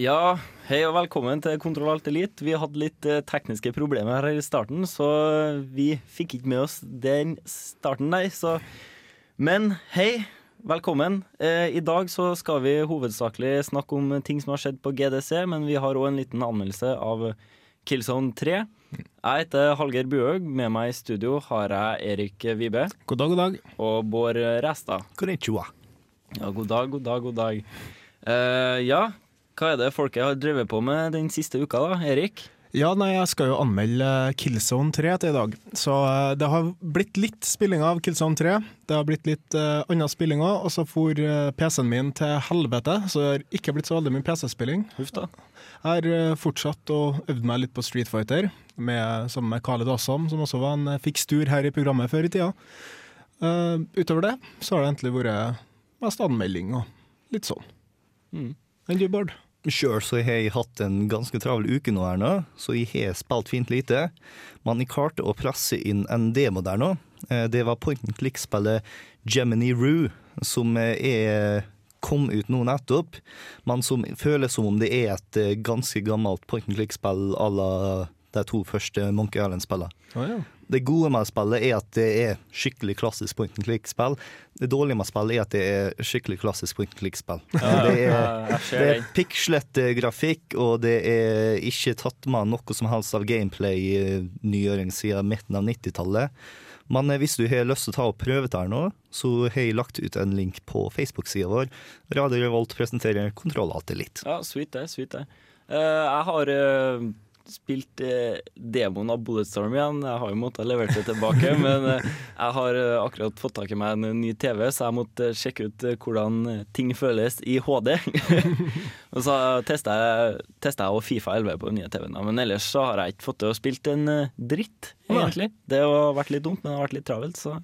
Ja, hei og velkommen til Kontroll Alt Elite. Vi hadde litt eh, tekniske problemer her i starten, så vi fikk ikke med oss den starten nei. Så. Men hei, velkommen. Eh, I dag så skal vi hovedsakelig snakke om ting som har skjedd på GDC, men vi har òg en liten anmeldelse av Killzone 3. Jeg heter Hallgeir Buhaug. Med meg i studio har jeg Erik Vibe God dag, god dag. og Bård Ræstad. Konnichiwa. Ja, god dag, god dag, god dag. Eh, ja, hva er det folket har drevet på med den siste uka, da, Erik? Ja, nei, jeg skal jo anmelde eh, Killzone 3 til i dag. Så eh, det har blitt litt spilling av Killzone 3. Det har blitt litt uh, annen spilling òg, og så for uh, PC-en min til helvete, så det har ikke blitt så veldig mye PC-spilling. Huff da. Jeg har uh, fortsatt å øvd meg litt på Street Fighter, med, sammen med Khaled Assam, som også var en uh, fikstur her i programmet før i tida. Uh, utover det så har det egentlig vært mest anmelding og litt sånn. Mm. Enn du, Bård? Sjøl så har jeg hatt en ganske travel uke nå, her nå, så jeg har spilt fint lite. Men jeg klarte å presse inn en demo der nå. Eh, Det var point and click-spillet Gemini Rue, som eh, er kom ut nå nettopp, men som føles som om det er et eh, ganske gammelt point and click-spill à la de to første Monkey Island-spillene. Oh, ja. Det gode med spillet er at det er skikkelig klassisk point and click-spill. Det dårlige med spillet er at det er skikkelig klassisk point and click-spill. Det er det er pikslete grafikk, og det er ikke tatt med noe som helst av gameplay-nygjøring siden midten av 90-tallet. Men eh, hvis du har lyst til å ta og prøve det her nå, så har jeg lagt ut en link på Facebook-sida vår. Radio Revolt presenterer Kontroll Alt Elite. Ja, sweet det, sweet det. Uh, jeg har eh, spilt eh, demoen av Bulletstorm igjen. Jeg har jo måttet levere det tilbake, men eh, jeg har eh, akkurat fått tak i meg en ny TV, så jeg måtte sjekke ut eh, hvordan eh, ting føles i HD. og så testa jeg, testet jeg Fifa 11 på den nye TV-en, men ellers så har jeg ikke fått til å spilt en eh, dritt, egentlig. Det har vært litt dumt, men det har vært litt travelt, så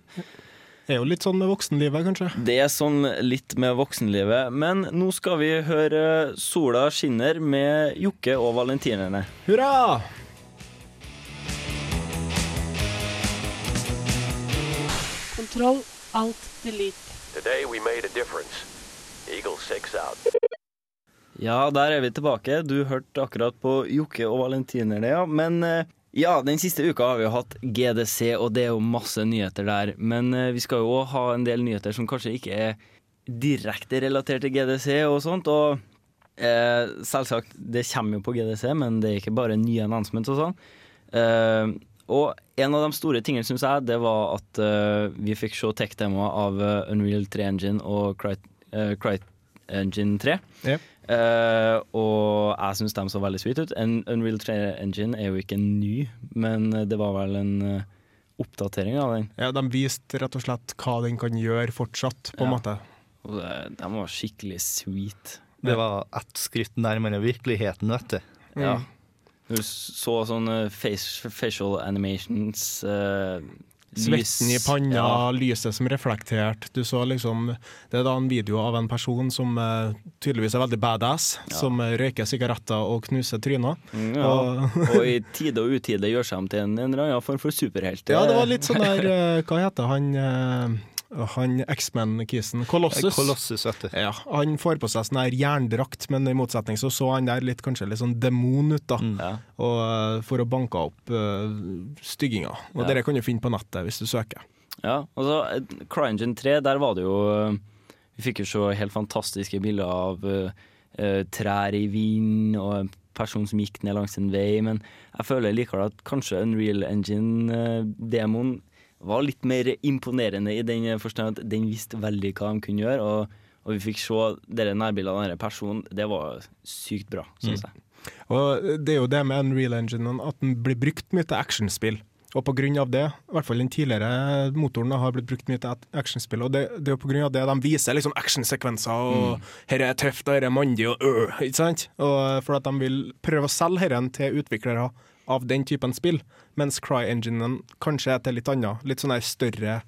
Det er jo litt sånn med voksenlivet, kanskje. Det er sånn litt med voksenlivet. Men nå skal vi høre Sola skinner med Jokke og valentinerne. Hurra! Kontroll Alt Delete. Today we made a difference. Eagle 6 out. Ja, der er vi tilbake. Du hørte akkurat på Jokke og valentinerne, ja. Men eh, ja, den siste uka har vi jo hatt GDC, og det er jo masse nyheter der. Men eh, vi skal jo òg ha en del nyheter som kanskje ikke er direkte relatert til GDC og sånt. Og eh, selvsagt, det kommer jo på GDC, men det er ikke bare nye announcements og sånn. Eh, og en av de store tingene, syns jeg, det var at eh, vi fikk se tech-demoer av eh, Unreal 3 Engine og Cryt, uh, Engine 3. Ja. Eh, og jeg syns de så veldig sweet ut. En Unreal 3 Engine er jo ikke ny, men det var vel en uh, oppdatering av den. Ja, de viste rett og slett hva den kan gjøre fortsatt, på en Ja. måte. Og det, de var skikkelig sweet. Det var ett skritt nærmere virkeligheten, vet du. Ja. Du så sånne face, facial animations eh, Svetten i panna, Ja. lyset som reflekterte. Du så liksom Det er da en video av en person som uh, tydeligvis er veldig badass, som eh, røyker sigaretter og knuser tryner. Mm, ja. Og- og i tide og utide gjør seg om til en, en eller annen form for superhelt. Ja, det var litt sånn der uh, Hva heter han eh, Han X-Men-kisen? Colossus. Colossus. Ja, Han får på seg sånn her jerndrakt, men i motsetning så så han der litt, kanskje litt sånn demon ut, da. Ja. Og, eh, for å banke opp uh, stygginger. Og Ja. dere kan du finne på nettet hvis du søker. Ja, og så eh, CryEngine 3, der var det jo eh, Vi fikk jo så helt fantastiske bilder av eh, eh, trær i vind og en person som gikk ned langs en vei, men jeg føler likevel at kanskje Unreal Engine-demoen var litt mer imponerende i den forstand at den visste veldig hva de kunne gjøre, og, og vi fikk se dere nærbildene av denne personen. Det var sykt bra, syns jeg. Og det er jo det med Unreal Engine, at den blir brukt mye til actionspill. Og av det, i hvert fall den tidligere motoren har blitt brukt mye til actionspill, og det, det er jo av det de viser liksom actionsekvenser, og her er tøft, og her er mandig, og øh, ikke sant? Og for at de vil prøve å selge herren til utviklere av den typen spill, mens CryEnginen kanskje er til litt annet, litt sånne større,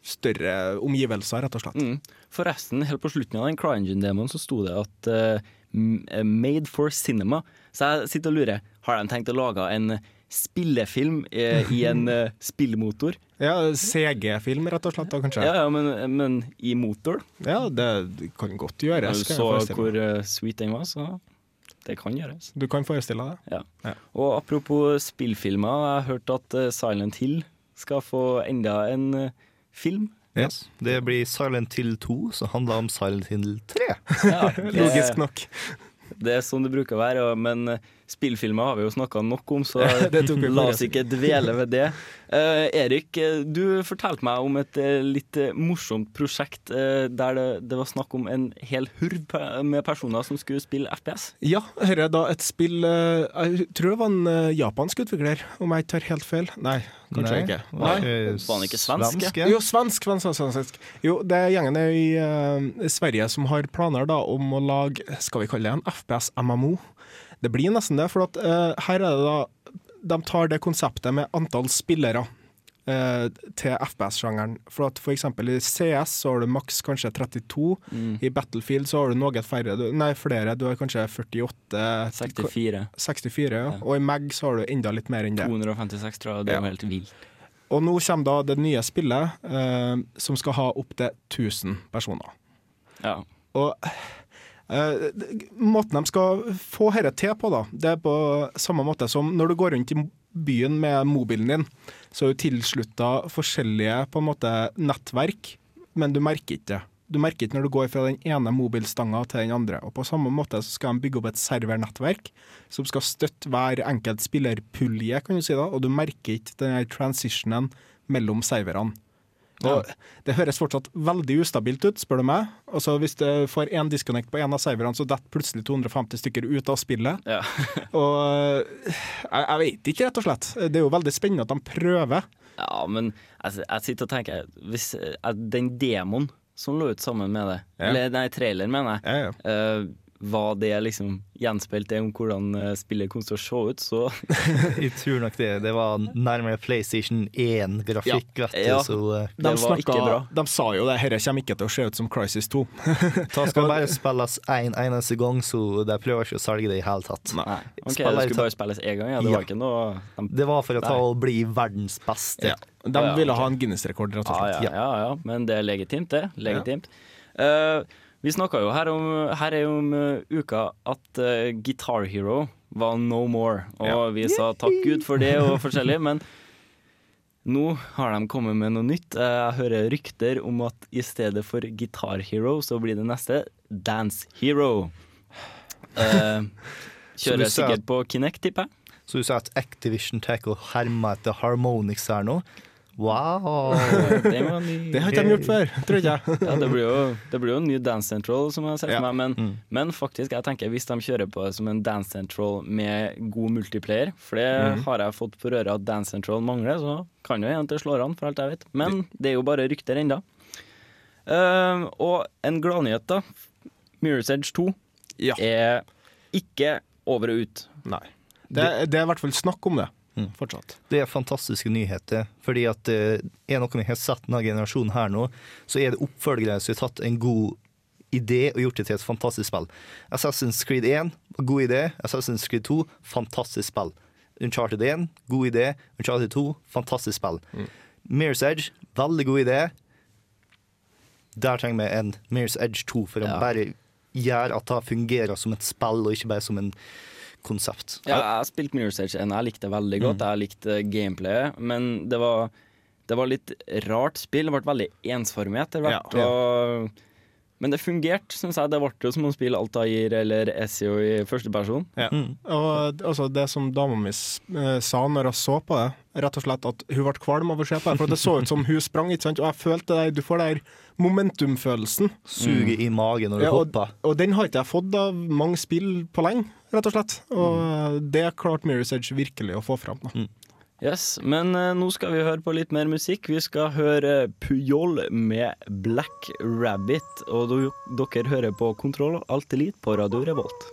større omgivelser, rett og slett. Mm. Forresten, helt på slutten av den CryEngine-demoen så sto det at uh, 'made for cinema'. Så jeg sitter og lurer, har de tenkt å lage en spillefilm eh, i en uh, spillmotor? Ja, CG-film, rett og slett, da, kanskje. Ja, ja, men, men i motor? Ja, det kan godt gjøres. Du så hvor uh, sweet den var, så det kan gjøres. Du kan forestille deg det. Ja. Ja. Og apropos spillfilmer, jeg har hørt at eh, Silent Hill skal få enda en eh, film. Yes. Det blir Silent Hill 2, som handler om Silent Hill 3. Ja, Logisk nok. Det er sånn det bruker å være, men eh, spillfilmer har vi jo snakka nok om, så la oss ikke dvele ved det. Uh, Erik, du fortalte meg om et eh, litt eh, morsomt prosjekt uh, der det, det var snakk om en hel hurv med personer som skulle spille FPS. Ja, dette er da et spill uh, Jeg tror det var en japansk utvikler, om jeg ikke tar helt feil. Nei, kanskje Nei. ikke. Nei. Var han ikke svensk, svensk, ja? Jo, svensk, svensk, svensk, svensk. Jo, det er gjengen i Sverige som har planer da om å lage, skal vi kalle det en FPS-MMO. Det blir nesten det, for at uh, her er det da De tar det konseptet med antall spillere uh, til FPS-sjangeren. For at f.eks. i CS så har du maks kanskje 32. I Battlefield så har du noe færre, du- nei flere, du har kanskje 48 64. 64, ja. Og i Mag så har du enda litt mer enn det. 256, tror jeg. Det er Ja. helt vilt. Og nå kommer da det nye spillet, eh, som skal ha opptil 1000 personer. Ja. Og måten de skal få dette til på, da, det er på samme måte som når du går rundt i byen med mobilen din, så er du tilslutta forskjellige på en måte nettverk, men du merker ikke det. Du merker ikke når du går fra den ene mobilstanga til den andre. Og på samme måte så skal de bygge opp et servernettverk som skal støtte hver enkelt spillerpulje, kan du si da, og du merker ikke den transitionen mellom serverne. Og Det høres fortsatt veldig ustabilt ut, spør du meg. Altså Hvis du får én disconnect på en av serverne, så detter plutselig 250 stykker ut av spillet. Ja. Og jeg, jeg vet ikke, rett og slett. Det er jo veldig spennende at de prøver. Ja, men jeg, jeg sitter og tenker Hvis eh, den demoen som lå ut sammen med det, Ja. eller nei, trailer, mener jeg, Ja, ja. eh, var det liksom gjenspeilte om hvordan eh, spillet kom til å se ut, så Jeg tror nok det. Det var nærmere PlayStation 1-grafikk, Ja. Ja. Så eh, De, Det var ikke bra. de sa jo det, dette kommer ikke til å se ut som Crisis 2. det skal bare spilles én en eneste gang, så de prøver ikke å selge det i hele tatt. Nei. Ok, Spiller det skulle bare spilles én gang, ja. Det Ja. var ikke noe de, Det var for å ta og bli verdens beste. Ja. De Ja, ville ha en Guinness-rekord, rett og ja, slett. ja, ja, ja, men det er legitimt, det. Legitimt. Eh, vi snakka jo her om, her er om eh, uka at uh, Guitar Hero var no more, og Ja. vi sa takk Gud for det og forskjellig, men nå har de kommet med noe nytt. Eh, Jeg hører rykter om at i stedet for Guitar Hero, så blir det neste Dance Hero. Uh, kjører sikkert på Kinect, tipper jeg. Så du sa at Activision Tackle hermer etter Harmonix her nå? Wow! Det, var ny. Det har ikke de gjort før, tror jeg. Ja, det blir, jo, det blir jo en ny Dance Central, som jeg har sett Ja. meg. Men, Mm. men faktisk, jeg tenker hvis de kjører på som en Dance Central med god multiplayer, for det har jeg fått på røret at Dance Central mangler, så kan jo en til slår an, for alt jeg vet. Men det er jo bare rykter ennå. og en gladnyhet, da. Mirror's Edge 2 Ja. er ikke over og ut. Nei. Det, det er i hvert fall snakk om det, Mm. fortsatt. Det er fantastiske nyheter. Fordi at det er noe vi har sett denne generasjonen her nå, så er det oppfølgere som har tatt en god idé og gjort det til et fantastisk spill. Assassin's Creed 1, god idé. Assassin's Creed 2, fantastisk spill. Uncharted 1, god idé. Uncharted 2, fantastisk spill. Mirror's Edge, veldig god idé. Der trenger vi en Mirror's Edge 2 for å Ja. bare gjøre at det fungerer som et spill, og ikke bare som en konsept. Ja, jeg har spilt Mirror's Edge 1, jeg likte det veldig godt. Jeg likte gameplayet, men det var, det var litt rart spill. Det ble veldig ensformig etter hvert. Ja. Og, men det fungerte, syns jeg. Det ble jo som å spille Altair eller SEO i første person. Ja. Mm. Og altså, det som dama mi eh, sa når hun så på det, rett og slett at hun ble kvalm av å se på det. For det så ut som hun sprang, ikke sant? og jeg følte det, du får den momentumfølelsen. Suget i magen når du Ja, og, hopper. og den har ikke jeg fått av mange spill på lenge, rett og slett. Og det klarte Mirror's Edge virkelig å få fram. Da. Yes, Men eh, nå skal vi høre på litt mer musikk. Vi skal høre Pujol med Black Rabbit. Og dere hører på Kontroll Alt Elite på Radio Revolt.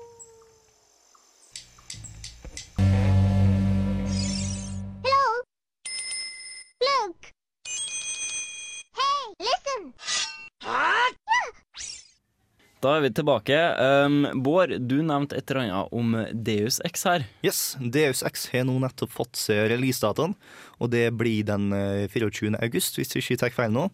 Da er vi tilbake. Um, Bård, du nevnte et eller annet om Deus X her. Yes, Deus X har nå nettopp fått seg releasedatoen, og det blir den eh, 24. august, hvis vi ikke tar feil nå.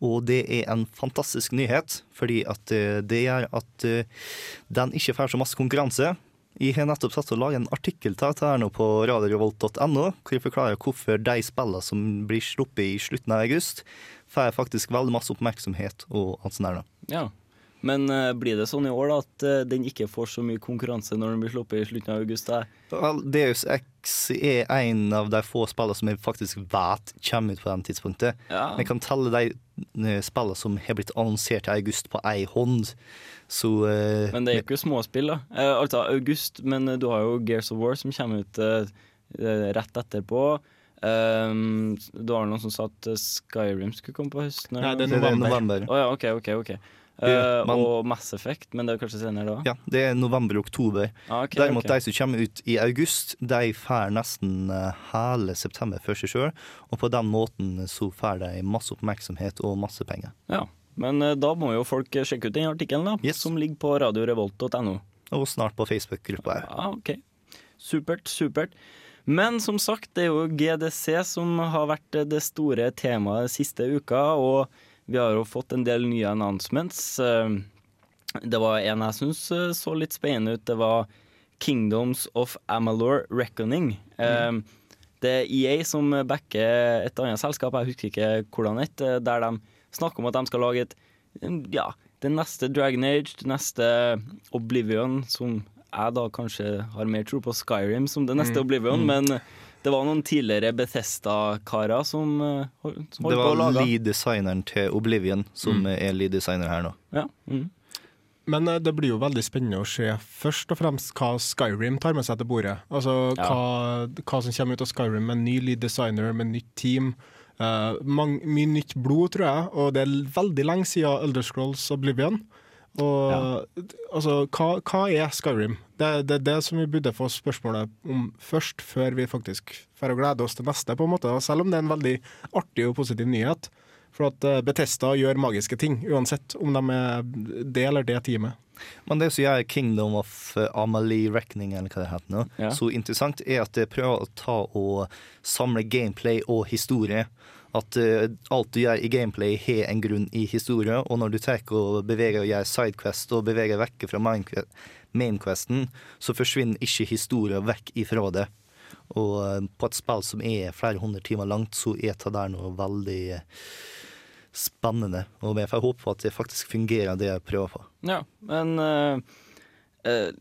Og det er en fantastisk nyhet, fordi at eh, det gjør at eh, den ikke får så masse konkurranse. Jeg har nettopp satt og laget en artikkel til dette her nå på radiorevolt.no, hvor jeg forklarer hvorfor de spillene som blir sluppet i slutten av august, får faktisk veldig masse oppmerksomhet og alt sånt der. Ja. Men eh, blir det sånn i år da at eh, den ikke får så mye konkurranse når den blir sluppet i slutten av august? Vel, Deus X er en av de få spillene som jeg faktisk vet kommer ut på det tidspunktet. Ja. Jeg kan telle de eh, spillene som har blitt annonsert i august på ei hånd. Så uh, Men det er jo ikke småspill, da. Uh, altså august, men du har jo Gears of War som kommer ut eh, rett etterpå. Um, du har noen som sa at Skyrim skulle komme på høsten? Nei, det er er november. november. Å ja, OK, OK. ok Ja, men- Og Mass Effect, men det er kanskje senere da? Ja, det er november-oktober. Ah, okay, Derimot okay. de som kommer ut i august, de får nesten eh, hele september for seg sjøl. Og på den måten så får de masse oppmerksomhet og masse penger. Ja. Men eh, da må jo folk eh, sjekke ut den artikkelen. Yes. Som ligger på radiorevolt.no. Og snart på Facebook-gruppa her. Ja, ok. Supert, supert. Men som sagt, det er jo GDC som har vært eh, det store temaet siste uka, og vi har jo fått en del nye announcements. Eh, Det var en jeg syns så litt spennende ut. Det var Kingdoms of Amalor Reckoning. Mm. Det er EA som backer et annet selskap, jeg husker ikke hvordan et, er, der de snakker om at de skal lage et ja, det neste Dragon Age, det neste Oblivion, som jeg da kanskje har mer tro på Skyrim som det neste Oblivion, men det var noen tidligere Bethesda-karer som eh, som holdt på å lage Det var lead-designeren til Oblivion som er lead-designer her nå. Ja. Mm. Men eh, det blir jo veldig spennende å se først og fremst hva Skyrim tar med seg til bordet. Altså Ja. hva, hva som kommer ut av Skyrim med ny lead designer, med nytt team. Uh, mange, mye nytt blod, tror jeg, og det er veldig lenge siden Elder Scrolls Oblivion. Og altså, hva, hva er Skyrim? Det er det, det som vi burde få spørsmålet om først, før vi faktisk får glede oss til neste, på en måte. Og selv om det er en veldig artig og positiv nyhet. For at Betesta Bethesda gjør magiske ting, uansett om de er det eller det teamet. Men det som gjør Kingdom of Amelie Amalie Reckoning, eller hva det heter nå, Ja. så interessant, er at det prøver å ta og samle gameplay og historie. At eh, alt du gjør i gameplay, har en grunn i historien. og når du tar og beveger og gjør sidequest og beveger vekk fra mainquesten, så forsvinner ikke historien vekk ifra det. Og eh, på et spill som er flere hundre timer langt, så er det der noe veldig eh, spennende. Og jeg får håpe på at det faktisk fungerer, det jeg prøver på. Ja, men uh, uh,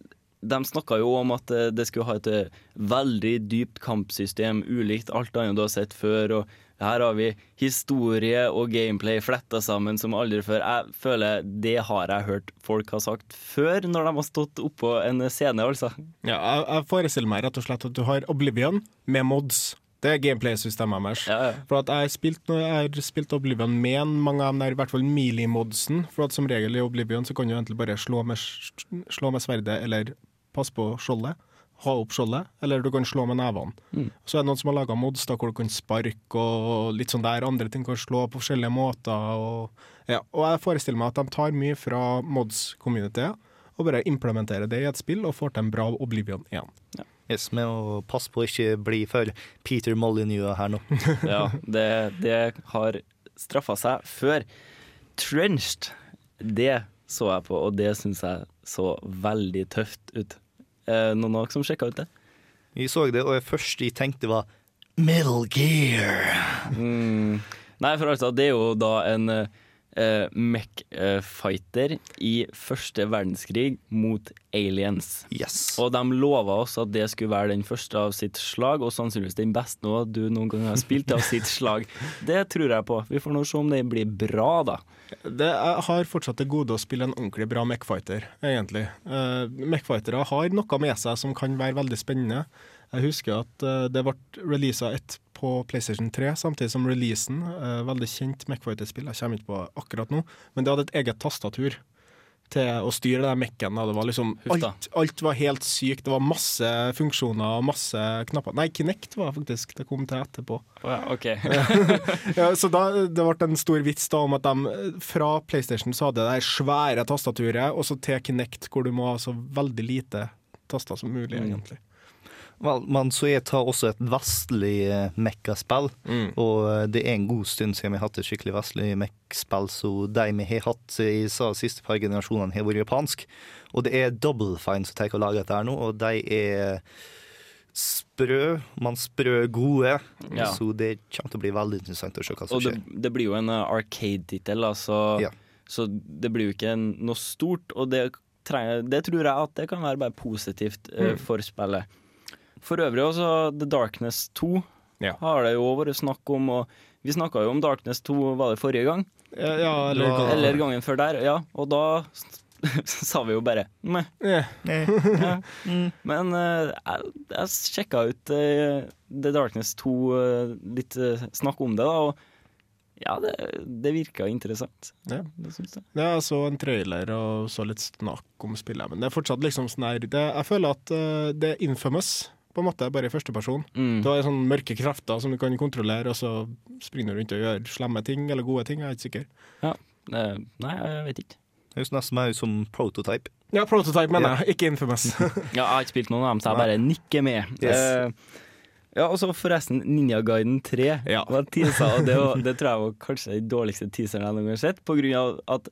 de snakka jo om at eh, det skulle ha et eh, veldig dypt kampsystem, ulikt alt annet du har sett før. og her har vi historie og gameplay fletta sammen som aldri før. Jeg føler det har jeg hørt folk har sagt før, når de har stått oppå en scene, altså. Ja, jeg, jeg forestiller meg rett og slett at du har Oblivion med mods. Det er gameplay-systemet deres. Ja, ja. For at jeg har spilt, spilt Oblivion med mange av dem der, i hvert fall melee-modsen. For at som regel i Oblivion så kan du egentlig bare slå med, slå med sverdet eller passe på skjoldet. Ha opp skjoldet, eller du kan slå med nevene. Så er det noen som har laga mods da, hvor du kan sparke og litt sånn der. Andre ting kan slå på forskjellige måter. Og, ja. og jeg forestiller meg at de tar mye fra mods-communityet og bare implementerer det i et spill og får til en bra Oblivion igjen. Yes, med å passe på å ikke bli for Peter Molyneux her nå. Ja, det, det har straffa seg før. Trenched, det så jeg på, og det syns jeg så veldig tøft ut. Eh, noen av dere som sjekka ut det? Jeg så det, og det første jeg tenkte var Metal Gear. Mm. Nei, for altså, det er jo da en uh, Mech-fighter i første verdenskrig mot aliens. Yes. Og de lova oss at det skulle være den første av sitt slag, og sannsynligvis den beste nå du noen gang har spilt av sitt slag. Det tror jeg på. Vi får nå se om det blir bra, da. Det, har fortsatt til gode å spille en ordentlig bra Mechfighter, egentlig. Uh, Mechfightere har noe med seg som kan være veldig spennende. Jeg husker at eh, det ble releasa ett på PlayStation 3, samtidig som releasen, eh, veldig kjent Macfighter-spill, jeg kommer ikke på akkurat nå, men det hadde et eget tastatur til å styre den Mac-en. Det var liksom alt, alt var helt sykt. Det var masse funksjoner og masse knapper. Nei, Kinect var faktisk det kom til etterpå. Oh, ja, OK. Ja, så da, Det ble en stor vits da om at de fra PlayStation så hadde det svære tastaturet, og så til Kinect, hvor du må ha så veldig lite taster som mulig, Mm. egentlig. Men så jeg tar også et vestlig mekkaspill, mekkaspill, og eh, det er en god stund siden vi har hatt et skikkelig vestlig mekk-spill, så de vi har hatt i de siste par generasjonene, har vært japansk. Og det er Double Fine som tar og lager dette her nå, og de er sprø, man sprø gode, Ja. så det kommer til å bli veldig interessant å se hva som Og det, skjer. det blir jo en uh, arcade-tittel, da, så, Ja. så det blir jo ikke noe stort. Og det, trenger, det tror jeg at det kan være bare positivt uh, for spillet. For øvrig også The Darkness 2 Ja. har det jo vært snakk om. Og vi snakka jo om Darkness 2 var det forrige gang, Ja, ja, eller, Ja. eller gangen før der. Ja, og da sa vi jo bare meh. Yeah. Ja. Men uh, jeg, jeg sjekka ut uh, The Darkness 2, uh, litt eh, snakk om det, da, og ja, det, det virka interessant. Ja. Det syns jeg. Ja, jeg så en trailer og så litt snakk om spillet, men det er fortsatt liksom sånn her Jeg føler at det er infamous, på en måte, bare i første person. Mm. Du har sånne mørke krefter som du kan kontrollere, og så springer du rundt og gjør slemme ting eller gode ting. Jeg er ikke sikker. Ja. nei, jeg vet ikke. Det høres nesten mer ut som prototype. Ja, prototype, mener jeg, ikke infamous. Ja, jeg har ikke spilt noen av dem, så jeg bare nikker med. Yes. Uh, ja, og så forresten, Ninja Guiden 3 Ja. var teasa, og det, var, det tror jeg var kanskje den dårligste teaseren jeg noen gang har sett, på grunn av at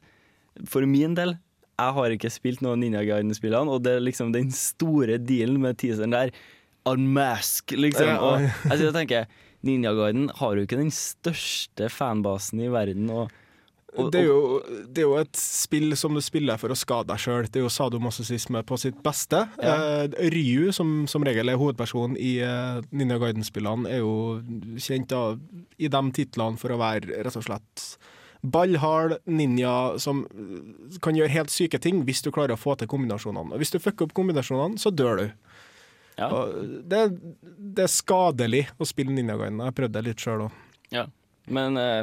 for min del jeg har ikke spilt noen Ninja Guiden-spillene, og det er liksom den store dealen med teaseren der. Unmask, liksom. Ja. Og jeg sitter og tenker Ninja Guiden har jo ikke den største fanbasen i verden. Og, Det er, jo, det er jo et spill som du spiller for å skade deg sjøl. Det er jo sadomasochisme på sitt beste. Eh, Ryu, som som regel er hovedpersonen i eh, Ninja Garden-spillene, er jo kjent da, i de titlene for å være rett og slett ballhard ninja som eh, kan gjøre helt syke ting hvis du klarer å få til kombinasjonene. Og hvis du fucker opp kombinasjonene, så dør du. Ja, det, det er skadelig å spille Ninja Gaiden. Jeg prøvde det litt sjøl òg. ja. Men eh,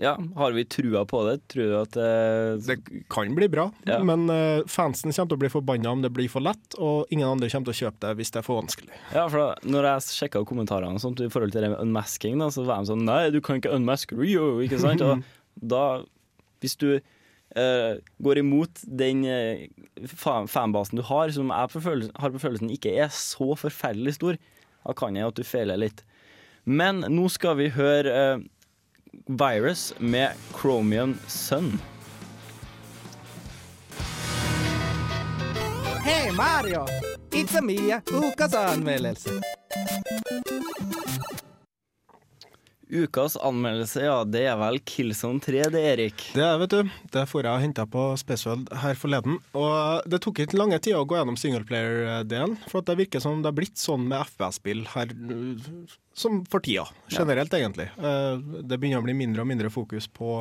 ja, har vi trua på det? Tror du at eh, Det kan bli bra, Ja. men eh, fansen kommer til å bli forbanna om det blir for lett, og ingen andre kommer til å kjøpe det hvis det er for vanskelig. Ja, for da, når jeg sjekka kommentarene sånt, i forhold til det med unmasking, da, så var de sånn Nei, du kan ikke unmaske Rio, ikke sant? Og da, hvis du går imot den eh, fanbasen du har, som jeg på følelsen, har på følelsen ikke er så forferdelig stor, da kan jeg at du feiler litt. Men nå skal vi høre eh, Virus med Chromium Sun. Hei Mario! It's a Mia, ukas anmeldelse. Ukas anmeldelse, ja, det er vel Killzone 3, det, Erik. Det er, vet du, det får jeg henta på Spaceweld her forleden. Og det tok ikke lange tida å gå gjennom singleplayer-delen, for at det virker som det har blitt sånn med FPS-spill her uh, som for tida. Generelt, egentlig. Eh, Det begynner å bli mindre og mindre fokus på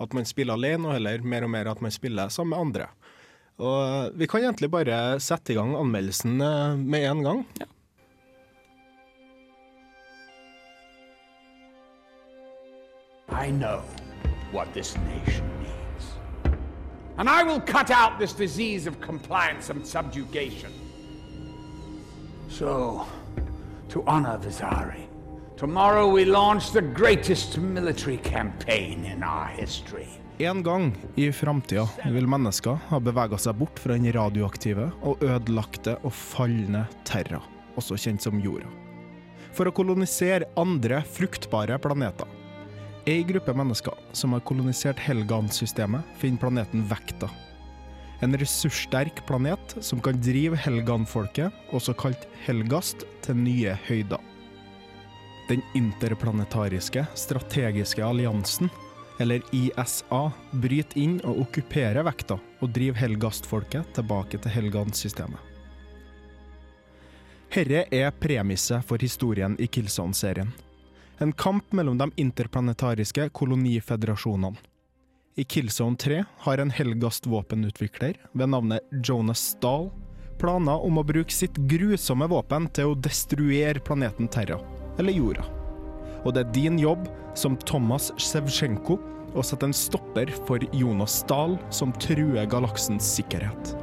at man spiller alene, og heller mer og mer at man spiller sammen med andre. Og vi kan egentlig bare sette i gang anmeldelsen eh, med en gang. I know what this nation needs. And I will cut out this disease of compliance and subjugation. So, to honor Vizari, tomorrow we launch the greatest military campaign in our history. En gang i framtida vil mennesker ha bevega seg bort fra den radioaktive og ødelagte og falne terra, også kjent som jorda, for å kolonisere andre fruktbare planeter. Ei gruppe mennesker som har kolonisert Helgan-systemet, finner planeten Vekta. En ressurssterk planet som kan drive Helgan-folket, også kalt Helgast, til nye høyder. Den interplanetariske strategiske alliansen eller ISA, bryter inn og okkuperer vekta og driver Helgast-folket tilbake til Helgan-systemet. Herre er premisset for historien i Killzone-serien. En kamp mellom de interplanetariske kolonifederasjonene. I Killzone 3 har en Helgast-våpenutvikler ved navnet Jonas Stahl planer om å bruke sitt grusomme våpen til å destruere planeten Terra, eller jorda. Og det er din jobb som Thomas Sevtsjenko, å sette en stopper for Jonas Dahl, som truer galaksens sikkerhet.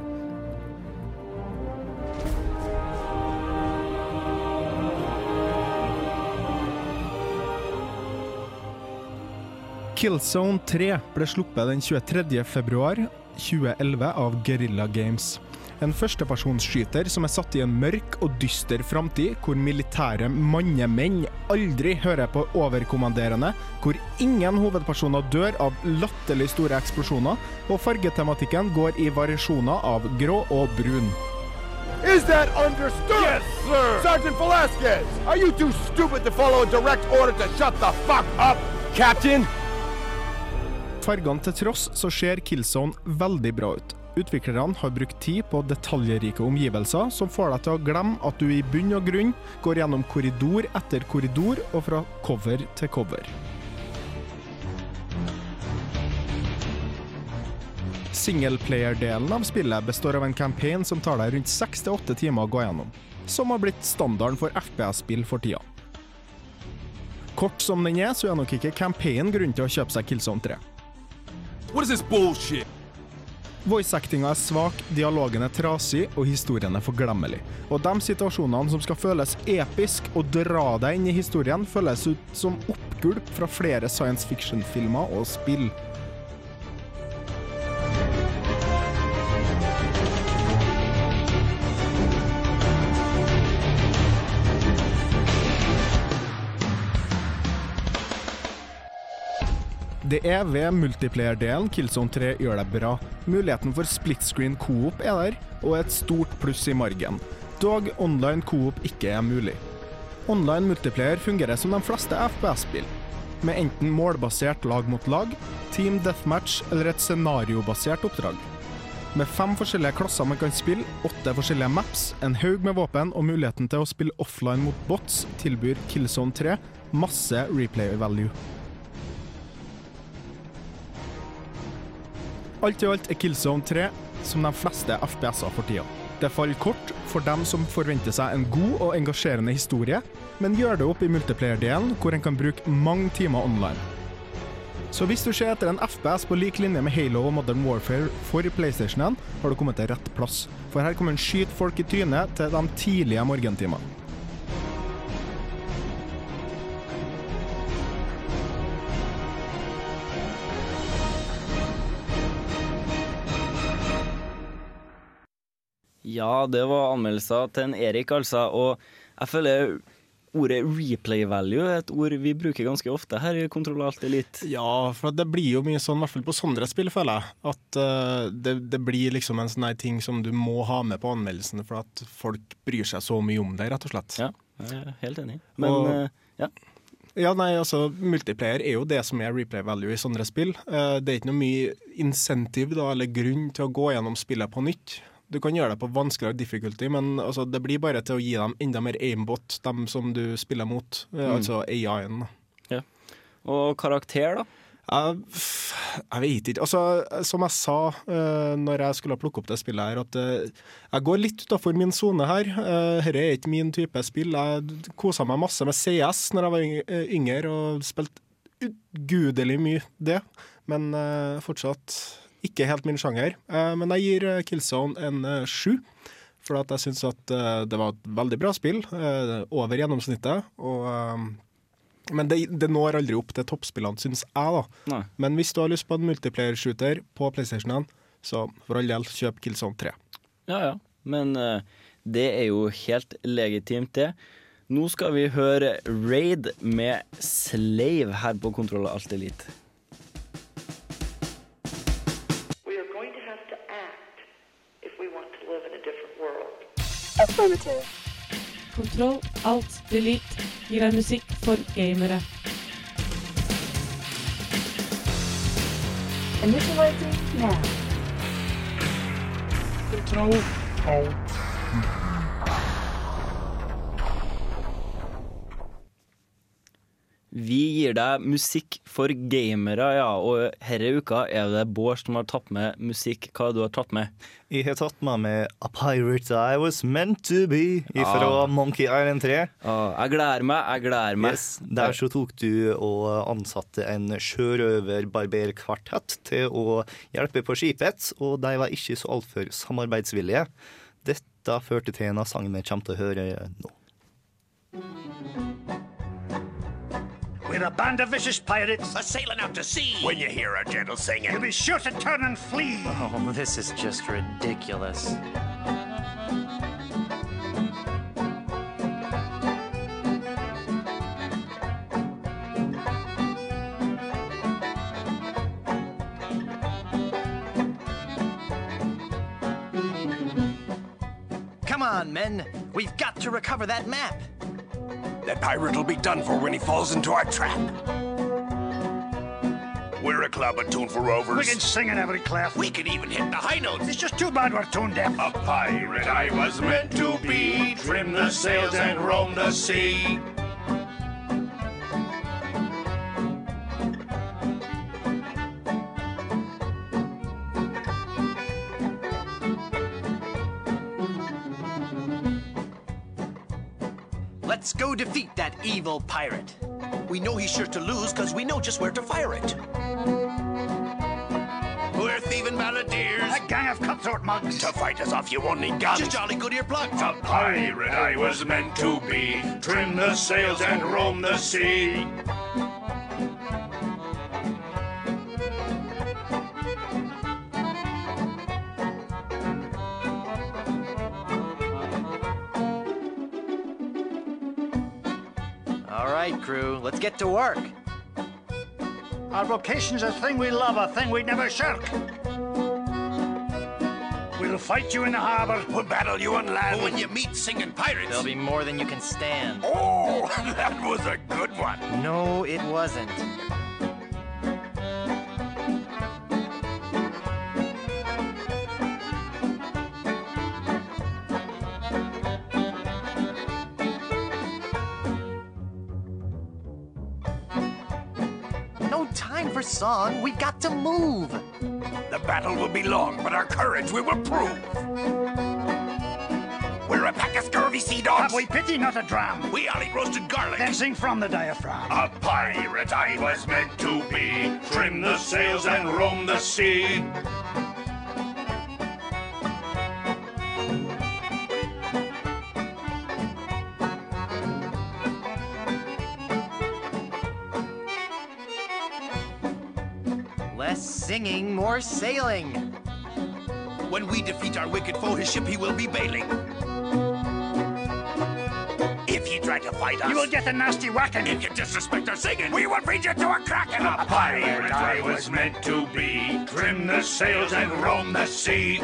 Killzone 3 ble sluppet den 23. februar 2011 av Guerrilla Games. En førstepersonsskyter som er satt i en mørk og dyster framtid, hvor militære mannemenn aldri hører på overkommanderende, hvor ingen hovedpersoner dør av latterlig store eksplosjoner, og fargetematikken går i variasjoner av grå og brun. Is that understood? Yes, sir. Sergeant Velasquez, are you too stupid to follow a direct order to shut the fuck up, Captain? Fargene til tross så ser Killzone veldig bra ut. Utviklerne har brukt tid på detaljrike omgivelser som får deg til å glemme at du i bunn og grunn går gjennom korridor etter korridor og fra cover til cover. Singleplayer-delen av spillet består av en campaign som tar deg rundt 6-8 timer å gå gjennom, som har blitt standarden for FPS-spill for tida. Kort som den er, så er nok ikke campaignen grunn til å kjøpe seg Killzone 3. What is this bullshit? Voice-actinga er svak, dialogen er trasig og historien er forglemmelig. Og de situasjonene som skal føles episk og dra deg inn i historien, føles ut som oppgulp fra flere science fiction-filmer og spill. Det er ved multiplayer-delen Killzone 3 gjør det bra. Muligheten for split screen coop er der, og et stort pluss i margen. Dog online coop ikke er mulig. Online multiplayer fungerer som de fleste FPS-spill, med enten målbasert lag mot lag, team deathmatch eller et scenariobasert oppdrag. Med fem forskjellige klasser man kan spille, åtte forskjellige maps, en haug med våpen og muligheten til å spille offline mot bots, tilbyr Killzone 3 masse replay value. Alt i alt er Killzone 3 som de fleste FPS-er for tida. Det faller kort for dem som forventer seg en god og engasjerende historie, men gjør det opp i multiplayer-delen, hvor en kan bruke mange timer online. Så hvis du ser etter en FPS på lik linje med Halo og Modern Warfare for PlayStationen, har du kommet til rett plass. For her kan man skyte folk i trynet til de tidlige morgentimene. Ja, det var anmeldelser til en Erik, altså. Og jeg føler ordet replay value er et ord vi bruker ganske ofte her i Kontroll Alt Elite. Ja, for det blir jo mye sånn, i hvert fall på sånne spill, føler jeg. At uh, det, det, blir liksom en sånn ting som du må ha med på anmeldelsen, for at folk bryr seg så mye om det, rett og slett. Ja, jeg er helt enig. Men Og- uh, ja. Ja, nei, altså, Multiplayer er jo det som er replay value i sånne spill. Eh, det er ikke noe mye insentiv da, eller grunn til å gå gjennom spillet på nytt. Du kan gjøre det på vanskeligere difficulty, men altså, det blir bare til å gi dem enda mer aimbot, dem som du spiller mot, eh, Mm. altså AI-en. Ja. Og karakter, da? Jeg, jeg vet ikke. Altså, som jeg sa uh, når jeg skulle plukke opp det spillet her, at uh, jeg går litt utafor min sone her. Uh, Dette er ikke min type spill. Jeg kosa meg masse med CS når jeg var yngre, og spilte ugudelig mye det. Men uh, fortsatt ikke helt min sjanger. Eh, men jeg gir eh, Killzone en eh, sju. For at jeg syns at det var et veldig bra spill. over gjennomsnittet. Og men det, det når aldri opp til toppspillene, syns jeg. da. Nei. Men hvis du har lyst på en multiplayer-shooter på PlayStation, så for all del, kjøp Killzone 3. Ja ja. Men uh, det er jo helt legitimt, det. Nå skal vi høre Raid med Slave her på Kontroll Alt Elite. Kontroll, alt, delete gir deg musikk for gamere. Initializing now. Kontroll, alt. Vi gir deg musikk for gamere, ja. Og herre uka er det Bård som har tatt med musikk. Hva har du tatt med? Jeg har tatt med meg A Pirate I Was Meant To Be fra Ah. Monkey Island 3. jeg gleder meg, jeg gleder meg. Yes, der så tok du og ansatte en sjørøverbarberkvartett til å hjelpe på skipet, og de var ikke så altfor samarbeidsvillige. Dette førte til en av sangene vi kommer til å høre nå. We're a band of vicious pirates. A sailing out to sea. When you hear a gentle singing. You'll be sure to turn and flee. Oh, this is just ridiculous. Come on, men. We've got to recover that map. That pirate will be done for when he falls into our trap. We're a club attuned for rovers. We can sing in every clef. We can even hit the high notes. It's just too bad we're tone deaf. A pirate I was meant to be. Trim the sails and roam the sea. Go defeat that evil pirate. We know he's sure to lose because we know just where to fire it. We're thieving balladeers. A gang of cutthroat mugs. To fight us off, you won't need guns. Just jolly good earplugs. A pirate I was meant to be. Trim the sails and roam the sea. Get to work. Our vocation's a thing we love, a thing we'd never shirk. We'll fight you in the harbor. We'll battle you on land. Oh, but when you meet singing pirates, There'll be more than you can stand. Oh, that was a good one. No, it wasn't. Time for song. We got to move. The battle will be long, but our courage we will prove. We're a pack of scurvy sea dogs. Have we pity, not a dram? We all eat roasted garlic. Then sing from the diaphragm. A pirate I was meant to be. Trim the sails and roam the sea. Singing, more sailing. when we defeat our wicked foe, his ship he will be bailing. If you try to fight us, You will get a nasty whacking. If you disrespect our singing, we will feed you to a kraken. A pirate I was meant to be. Trim the sails and roam the sea.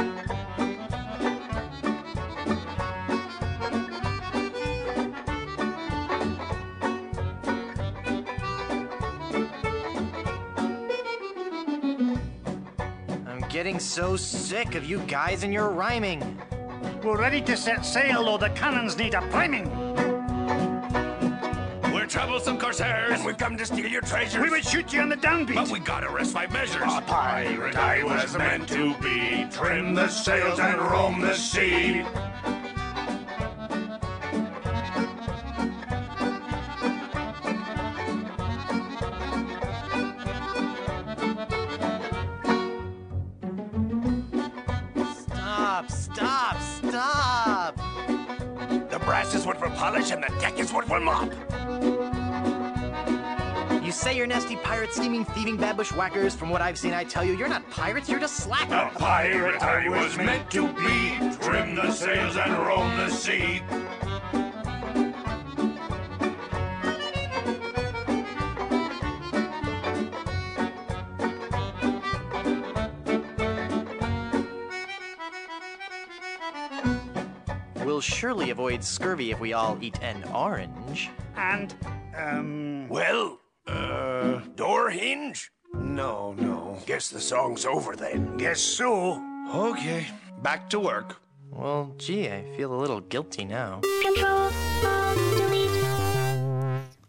So sick of you guys and your rhyming. We're ready to set sail, though the cannons need a priming. We're troublesome corsairs, and we've come to steal your treasures. We would shoot you on the downbeat. But we gotta rest five measures. A pirate I was meant to be. Trim the sails and roam the sea. Deck is wood for mop. You say you're nasty pirates, steaming, thieving, bad bushwhackers. From what I've seen, I tell you, you're not pirates, you're just slackers. A pirate I was meant to be. Trim the sails and roam the sea. Surely avoid scurvy if we all eat an orange. And, um. Well, uh, door hinge? No, no. Guess the song's over then. Guess so. Okay, back to work. Well, gee, I feel a little guilty now.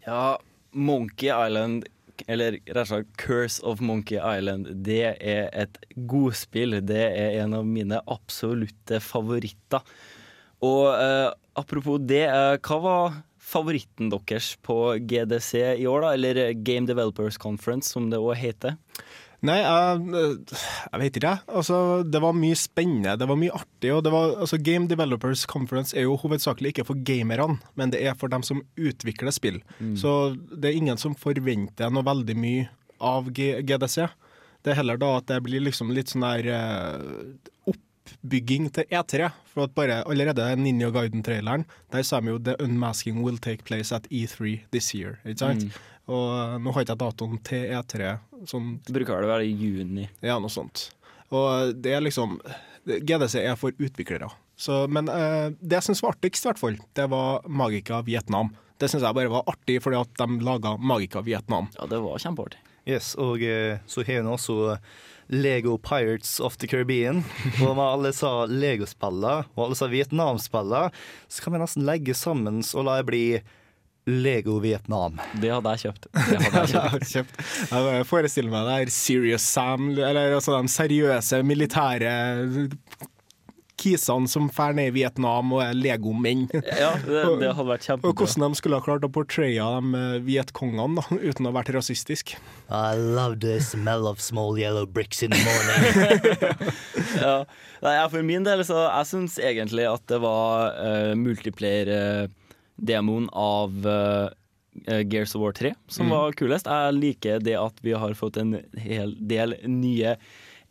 Ja, Monkey Island, eller rett og slett Curse of Monkey Island, det er et godspill. Det er en av mine absolutte favoritter. Og eh, apropos det, eh, hva var favoritten deres på GDC i år, da? Eller Game Developers Conference, som det òg heter? Nei, jeg, jeg vet ikke, jeg. Altså, det var mye spennende, det var mye artig. Og det var, altså, Game Developers Conference er jo hovedsakelig ikke for gamerne, men det er for dem som utvikler spill. Mm. Så det er ingen som forventer noe veldig mye av G GDC. Det er heller da at det blir liksom litt sånn der eh, oppbygging til E3. For at bare allerede Ninja Guiden-traileren, der sa vi jo 'The unmasking will take place at E3 this year'. Ikke sant? Mm. Og nå har ikke jeg datoen til E3. Sånn Det bruker vel å være i juni. ja, noe sånt. Og det er liksom GDC er for utviklere. Så, men eh, det jeg syns var artigst, i hvert fall, det var Magica Vietnam. Det syns jeg bare var artig fordi at de laga Magica Vietnam. Ja, det var kjempeartig. Yes, og eh, så har vi også Lego Pirates of the Caribbean. Og når alle sa Lego-spiller, og alle sa Vietnam-spiller, så kan vi nesten legge sammen og la det bli Lego Vietnam. Det hadde jeg kjøpt. Det hadde jeg kjøpt. Jeg forestiller meg det her Serious Sam, eller altså de seriøse militære kisene som drar ned i Vietnam og er legomenn. Ja, det, det hadde vært Og hvordan de skulle ha klart å portraye de eh, vietkongene uten å ha vært rasistisk. I love the smell of small yellow bricks in the morning. ja. Nei, for min del, så jeg syns egentlig at det var uh, multiplayer-demoen av eh, Gears of War 3 som Mm. var kulest. Jeg liker det at vi har fått en hel del nye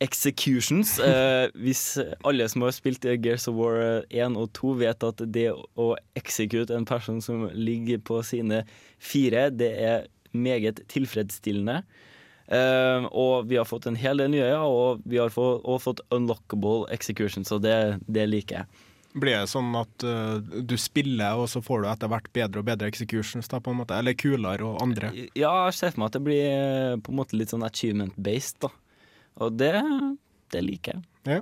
executions. Eh, hvis alle som har spilt Gears of War 1 og 2 vet at det å execute en person som ligger på sine fire, det er meget tilfredsstillende. Eh, og vi har fått en hel del nye, ja, og vi har fått, og fått unlockable executions, og det, det liker jeg. Blir det sånn at uh, du spiller, og så får du etter hvert bedre og bedre executions, da? Eller kulere og andre? Ja, jeg ser for meg at det blir eh, på en måte litt sånn achievement-based, da. Og det, det liker jeg. Ja.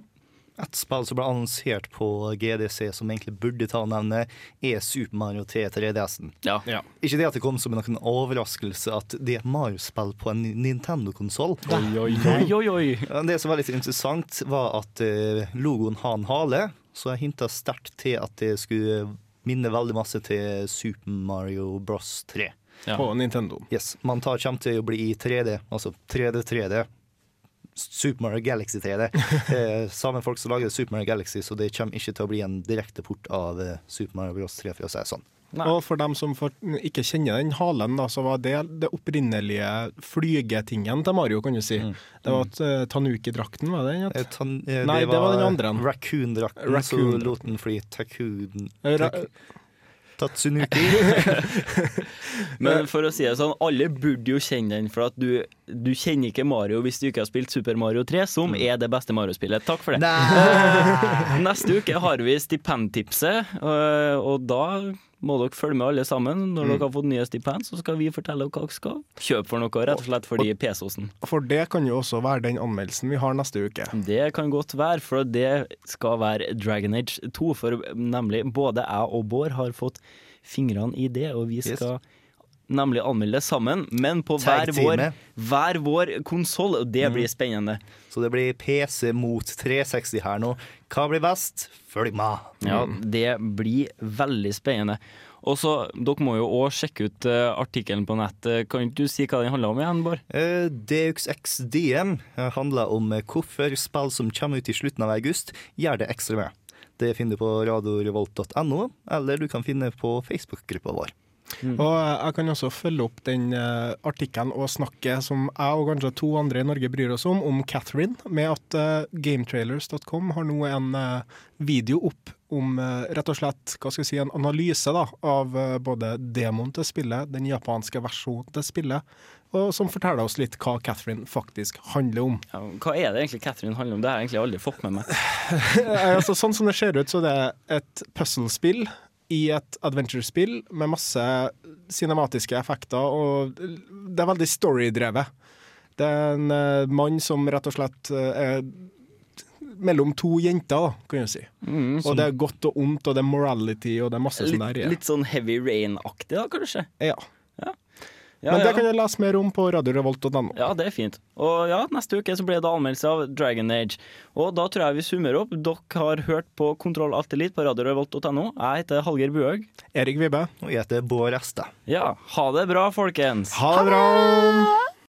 Et spill som ble annonsert på GDC som egentlig burde ta navnet, er Super Mario til 3DS-en. Ja. Ikke det at det kom som en overraskelse at det er et Mario-spill på en Nintendo-konsoll. Oi, oi, oi, oi, oi. Det som var litt interessant, var at eh, logoen har en hale, så jeg hinta sterkt til at det skulle minne veldig masse til Super Mario Bros 3. På Nintendo. Yes, Man tar, kommer til å bli i 3D, altså 3D-3D. Super Mario Galaxy 3D. Eh, samme folk som lager Super Mario Galaxy, så det kommer ikke til å bli en direkte port av eh, Super Mario Bros 3, for å si det sånn. Og for dem som for, ikke kjenner den halen, da, så var det det opprinnelige flygetingen til Mario, kan du si. Det var uh, Tanuki-drakten, var det den? Eh, tan, eh, Nei, det var den andre. Raccoon-drakten, Raccoon så lot den fly Takun Ra- Tatsunuki. Men for å si det sånn, alle burde jo kjenne den, for at du, du kjenner ikke Mario hvis du ikke har spilt Super Mario 3, som er det beste Mario-spillet. Takk for det. Neste uke har vi stipendtipset, og da må dere følge med alle sammen. Når dere har fått nye stipend, så skal vi fortelle dere hva dere skal kjøpe for noe, rett og slett fordi pesosen. For det kan jo også være den anmeldelsen vi har neste uke. Det kan godt være, for det skal være Dragon Age 2. For nemlig både jeg og Bård har fått fingrene i det, og vi Yes. skal nemlig anmelde sammen, men på hver vår, hver vår konsoll, det blir spennende. Så det blir PC mot 360 her nå. Hva blir best? Følg med. Ja, det blir veldig spennende. Og så, Dere må jo òg sjekke ut uh, artikkelen på nett. Eh, Kan ikke du si hva den handler om igjen, Bård? Uh, Deux Ex DM handler om eh, hvorfor spill som kommer ut i slutten av august, gjør det ekstra med. Det finner du på radiorevolt.no, eller du kan finne på Facebook-gruppa vår. Og eh, jeg kan også følge opp den uh, artikkelen og snakke som jeg og kanskje to andre i Norge bryr oss om, om Catherine, med at uh, gametrailers.com har nå en uh, video opp om eh, rett og slett hva skal vi si, en analyse da, av eh, både demoen til spillet, den japanske versjonen til spillet, og som forteller oss litt hva Catherine faktisk handler om. Ja, hva er det egentlig Catherine handler om? Det har jeg egentlig aldri fått med meg. Eh, altså, sånn som det ser ut, så det er et puzzlespill i et adventure-spill med masse cinematiske effekter, og det er veldig storydrevet. Det er en uh, mann som rett og slett uh, er mellom to jenter, da, kan du si. Mm, og det er godt og ondt, og det er morality, og det er masse sånn der. Ja. litt sånn Heavy Rain-aktig, da, kanskje? Ja. Ja, Men det ja. kan jeg lese mer om på radiorevolt.no. Ja, det er fint. Og ja, neste uke så blir det anmeldelse av Dragon Age. Og da tror jeg vi summer opp. Dere har hørt på Kontroll Alt Elite på radiorevolt.no. Jeg heter Hallgeir Buhaug. Erik Vibbe. Og jeg heter Bård Reste. Ja, ha det bra, folkens. Ha det bra!